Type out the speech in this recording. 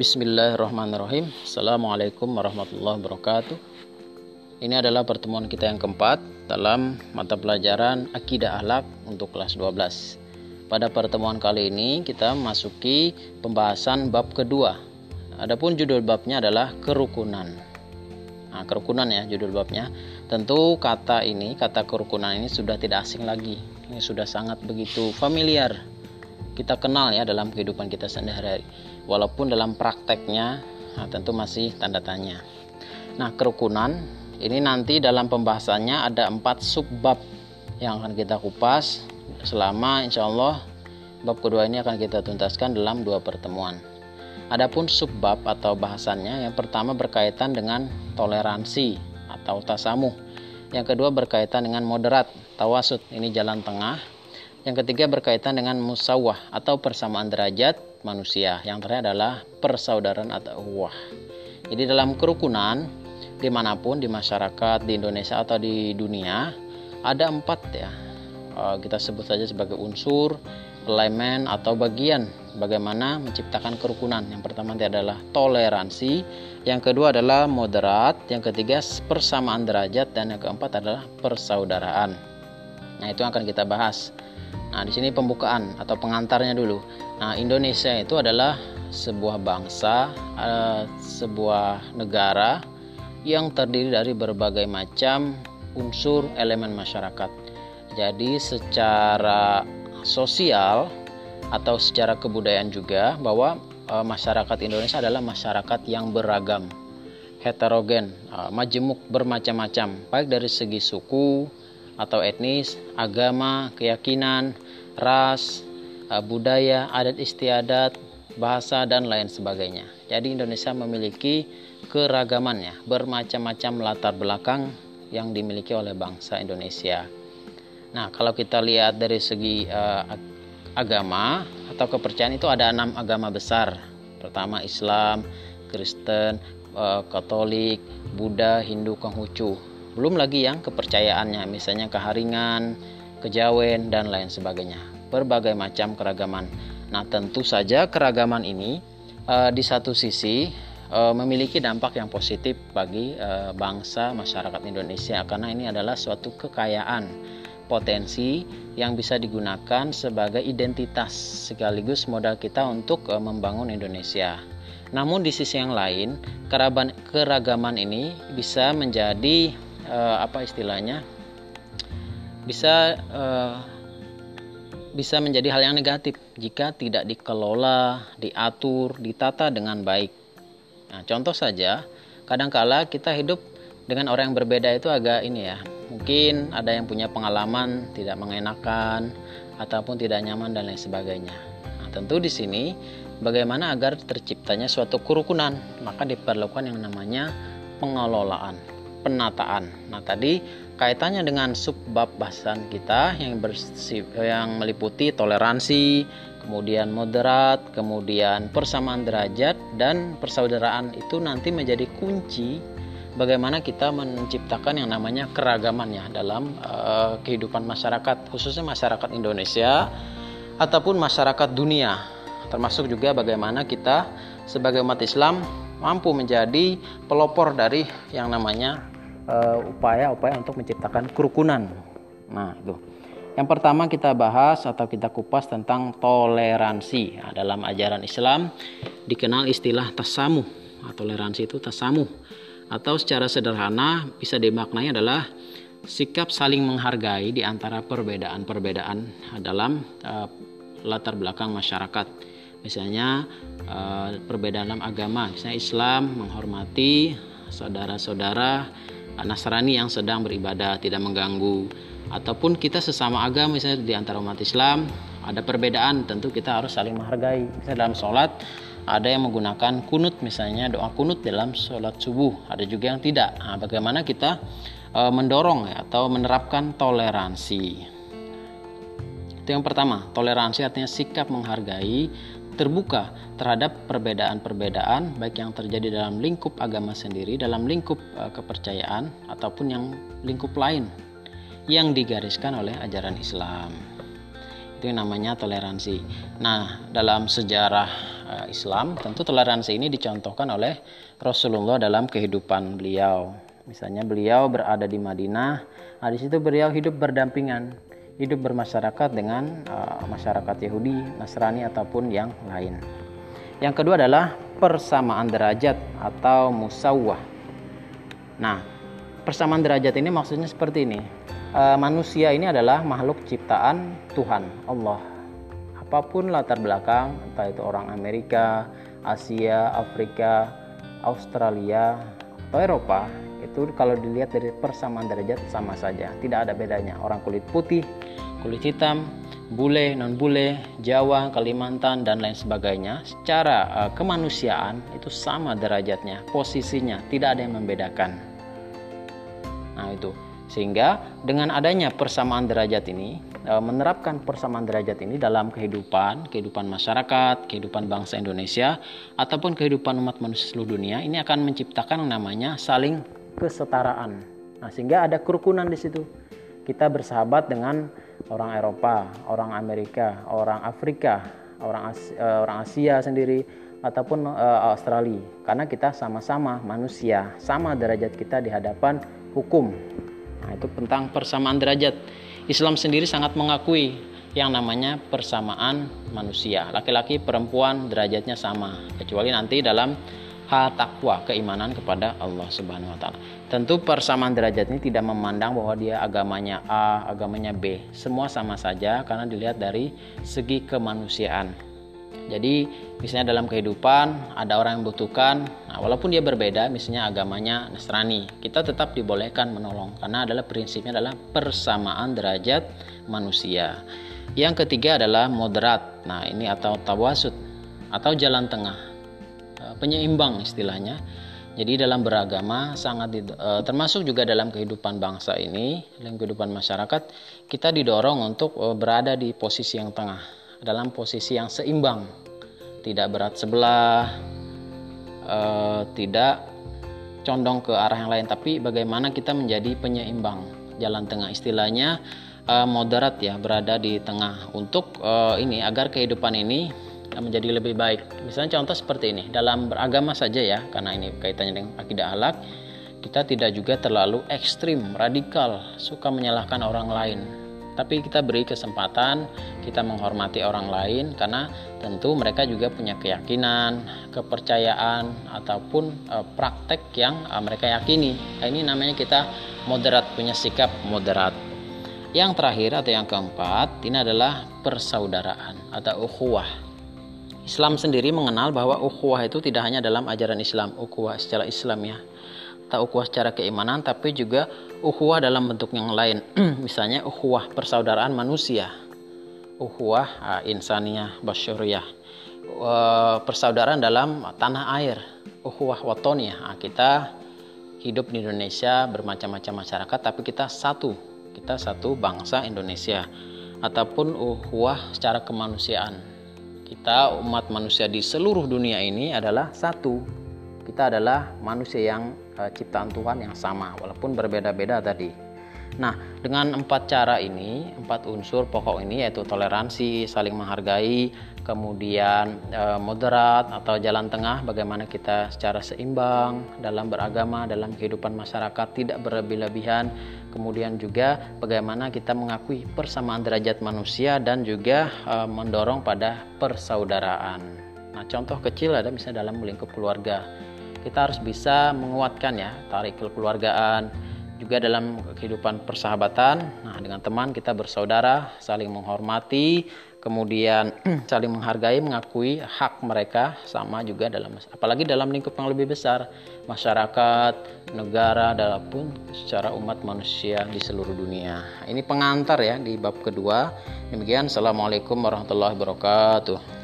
Bismillahirrahmanirrahim Assalamualaikum warahmatullahi wabarakatuh Ini adalah pertemuan kita yang keempat Dalam mata pelajaran Akidah Ahlak untuk kelas 12 Pada pertemuan kali ini kita masuki pembahasan bab kedua Adapun judul babnya adalah kerukunan Nah, kerukunan ya judul babnya. Tentu kata ini, kata kerukunan ini sudah tidak asing lagi. Ini sudah sangat begitu familiar. Kita kenal ya dalam kehidupan kita sehari-hari walaupun dalam prakteknya nah, tentu masih tanda tanya. Nah, kerukunan ini nanti dalam pembahasannya ada empat subbab yang akan kita kupas selama insya Allah bab kedua ini akan kita tuntaskan dalam dua pertemuan. Adapun subbab atau bahasannya yang pertama berkaitan dengan toleransi atau tasamuh. Yang kedua berkaitan dengan moderat, tawasud, ini jalan tengah. Yang ketiga berkaitan dengan musawah atau persamaan derajat manusia. Yang terakhir adalah persaudaraan atau uwah. Jadi dalam kerukunan di mana pun di masyarakat di Indonesia atau di dunia ada empat ya. Eh, kita sebut saja sebagai unsur, elemen atau bagian bagaimana menciptakan kerukunan. Yang pertama adalah toleransi, yang kedua adalah moderat, yang ketiga persamaan derajat dan yang keempat adalah persaudaraan. Nah, itu akan kita bahas. Nah, di sini pembukaan atau pengantarnya dulu. Nah, Indonesia itu adalah sebuah bangsa, uh, sebuah negara yang terdiri dari berbagai macam unsur elemen masyarakat. Jadi, secara sosial atau secara kebudayaan juga bahwa uh, masyarakat Indonesia adalah masyarakat yang beragam, heterogen, uh, majemuk bermacam-macam, baik dari segi suku, atau etnis, agama, keyakinan, ras, eh, budaya, adat istiadat, bahasa dan lain sebagainya. Jadi Indonesia memiliki keragamannya, bermacam-macam latar belakang yang dimiliki oleh bangsa Indonesia. Nah, kalau kita lihat dari segi uh, agama atau kepercayaan itu ada enam agama besar. Pertama Islam, Kristen, uh, Katolik, Buddha, Hindu, Konghucu belum lagi yang kepercayaannya, misalnya keharingan, kejawen, dan lain sebagainya. Berbagai macam keragaman. Nah, tentu saja keragaman ini e, di satu sisi e, memiliki dampak yang positif bagi e, bangsa masyarakat Indonesia karena ini adalah suatu kekayaan potensi yang bisa digunakan sebagai identitas sekaligus modal kita untuk membangun Indonesia. Namun di sisi yang lain, keragaman ini bisa menjadi uh, apa istilahnya bisa uh, bisa menjadi hal yang negatif jika tidak dikelola, diatur, ditata dengan baik. Nah, contoh saja, kadangkala kita hidup dengan orang yang berbeda itu agak ini ya. Mungkin ada yang punya pengalaman tidak mengenakan ataupun tidak nyaman dan lain sebagainya. Nah, tentu di sini bagaimana agar terciptanya suatu kerukunan, maka diperlukan yang namanya pengelolaan penataan. Nah, tadi kaitannya dengan subbab bahasan kita yang bersif, yang meliputi toleransi, kemudian moderat, kemudian persamaan derajat dan persaudaraan itu nanti menjadi kunci bagaimana kita menciptakan yang namanya keragaman ya dalam uh, kehidupan masyarakat khususnya masyarakat Indonesia ataupun masyarakat dunia termasuk juga bagaimana kita sebagai umat Islam mampu menjadi pelopor dari yang namanya upaya-upaya uh, untuk menciptakan kerukunan. Nah, itu. Yang pertama kita bahas atau kita kupas tentang toleransi. Nah, dalam ajaran Islam dikenal istilah tasamuh. Nah, toleransi itu tasamuh atau secara sederhana bisa dimaknai adalah sikap saling menghargai di antara perbedaan-perbedaan dalam uh, latar belakang masyarakat. Misalnya uh, perbedaan dalam agama, misalnya Islam menghormati saudara-saudara Nasrani yang sedang beribadah tidak mengganggu. Ataupun kita sesama agama misalnya di antara umat Islam ada perbedaan tentu kita harus saling menghargai. Misalnya dalam sholat ada yang menggunakan kunut misalnya doa kunut dalam sholat subuh. Ada juga yang tidak. Nah, bagaimana kita e, mendorong ya, atau menerapkan toleransi? Itu yang pertama. Toleransi artinya sikap menghargai terbuka terhadap perbedaan-perbedaan baik yang terjadi dalam lingkup agama sendiri, dalam lingkup uh, kepercayaan ataupun yang lingkup lain yang digariskan oleh ajaran Islam. Itu yang namanya toleransi. Nah, dalam sejarah uh, Islam, tentu toleransi ini dicontohkan oleh Rasulullah dalam kehidupan beliau. Misalnya beliau berada di Madinah, nah di situ beliau hidup berdampingan, hidup bermasyarakat dengan uh, masyarakat Yahudi, Nasrani ataupun yang lain. Yang kedua adalah persamaan derajat atau musawwah. Nah, persamaan derajat ini maksudnya seperti ini. E, manusia ini adalah makhluk ciptaan Tuhan, Allah. Apa pun latar belakang, entah itu orang Amerika, Asia, Afrika, Australia, atau Eropa, itu kalau dilihat dari persamaan derajat sama saja, tidak ada bedanya. Orang kulit putih, kulit hitam, bule, non bule, Jawa, Kalimantan dan lain sebagainya secara uh, kemanusiaan itu sama derajatnya, posisinya, tidak ada yang membedakan. Nah, itu. Sehingga dengan adanya persamaan derajat ini, uh, menerapkan persamaan derajat ini dalam kehidupan, kehidupan masyarakat, kehidupan bangsa Indonesia ataupun kehidupan umat manusia seluruh dunia, ini akan menciptakan namanya saling kesetaraan. Nah, sehingga ada kerukunan di situ. Kita bersahabat dengan orang Eropa, orang Amerika, orang Afrika, orang Asia, eh, orang Asia sendiri ataupun uh, Australia karena kita sama-sama manusia, sama derajat kita di hadapan hukum. Nah, itu tentang persamaan derajat. Islam sendiri sangat mengakui yang namanya persamaan manusia. Laki-laki, perempuan derajatnya sama, kecuali nanti dalam takwa, keimanan kepada Allah Subhanahu wa taala. Tentu persamaan derajat ini tidak memandang bahwa dia agamanya A, agamanya B. Semua sama saja karena dilihat dari segi kemanusiaan. Jadi, misalnya dalam kehidupan ada orang yang membutuhkan, nah, walaupun dia berbeda, misalnya agamanya Nasrani, kita tetap dibolehkan menolong karena adalah prinsipnya adalah persamaan derajat manusia. Yang ketiga adalah moderat. Nah, ini atau tawasud atau jalan tengah penyeimbang istilahnya. Jadi dalam beragama sangat uh, termasuk juga dalam kehidupan bangsa ini, dalam kehidupan masyarakat, kita didorong untuk uh, berada di posisi yang tengah, dalam posisi yang seimbang, tidak berat sebelah, uh, tidak condong ke arah yang lain, tapi bagaimana kita menjadi penyeimbang, jalan tengah istilahnya uh, moderat ya, berada di tengah untuk ini agar kehidupan ini menjadi lebih baik. Misalnya contoh seperti ini, dalam beragama saja ya, karena ini kaitannya dengan akidah alak, kita tidak juga terlalu ekstrim, radikal, suka menyalahkan orang lain. Tapi kita beri kesempatan, kita menghormati orang lain karena tentu mereka juga punya keyakinan, kepercayaan ataupun e, praktek yang e, mereka yakini. Nah, ini namanya kita moderat, punya sikap moderat. Yang terakhir atau yang keempat, ini adalah persaudaraan atau ukhuwah Islam sendiri mengenal bahwa ukhuwah itu tidak hanya dalam ajaran Islam, ukhuwah secara Islam ya. Tak ukhuwah secara keimanan tapi juga ukhuwah dalam bentuk yang lain. Misalnya ukhuwah persaudaraan manusia. Ukhuwah uh, insaniyah basyuriyah. Uh, persaudaraan dalam tanah air. Ukhuwah. Uh, kita hidup di Indonesia bermacam-macam masyarakat tapi kita satu. Kita satu bangsa Indonesia ataupun ukhuwah secara kemanusiaan kita umat manusia di seluruh dunia ini adalah satu. Kita adalah manusia yang e, ciptaan Tuhan yang sama walaupun berbeda-beda tadi. Nah, dengan empat cara ini, empat unsur pokok ini yaitu toleransi, saling menghargai, kemudian e, moderat atau jalan tengah bagaimana kita secara seimbang dalam beragama, dalam kehidupan masyarakat tidak berlebih-lebihan, kemudian juga bagaimana kita mengakui persamaan derajat manusia dan juga e, mendorong pada persaudaraan. Nah, contoh kecil ada misalnya dalam lingkup keluarga. Kita harus bisa menguatkan ya tarik kekeluargaan, juga dalam kehidupan persahabatan. Nah, dengan teman kita bersaudara, saling menghormati, kemudian saling menghargai, mengakui hak mereka sama juga dalam apalagi dalam lingkup yang lebih besar, masyarakat, negara, dalam pun secara umat manusia di seluruh dunia. Ini pengantar ya di bab kedua. Demikian, assalamualaikum warahmatullahi wabarakatuh.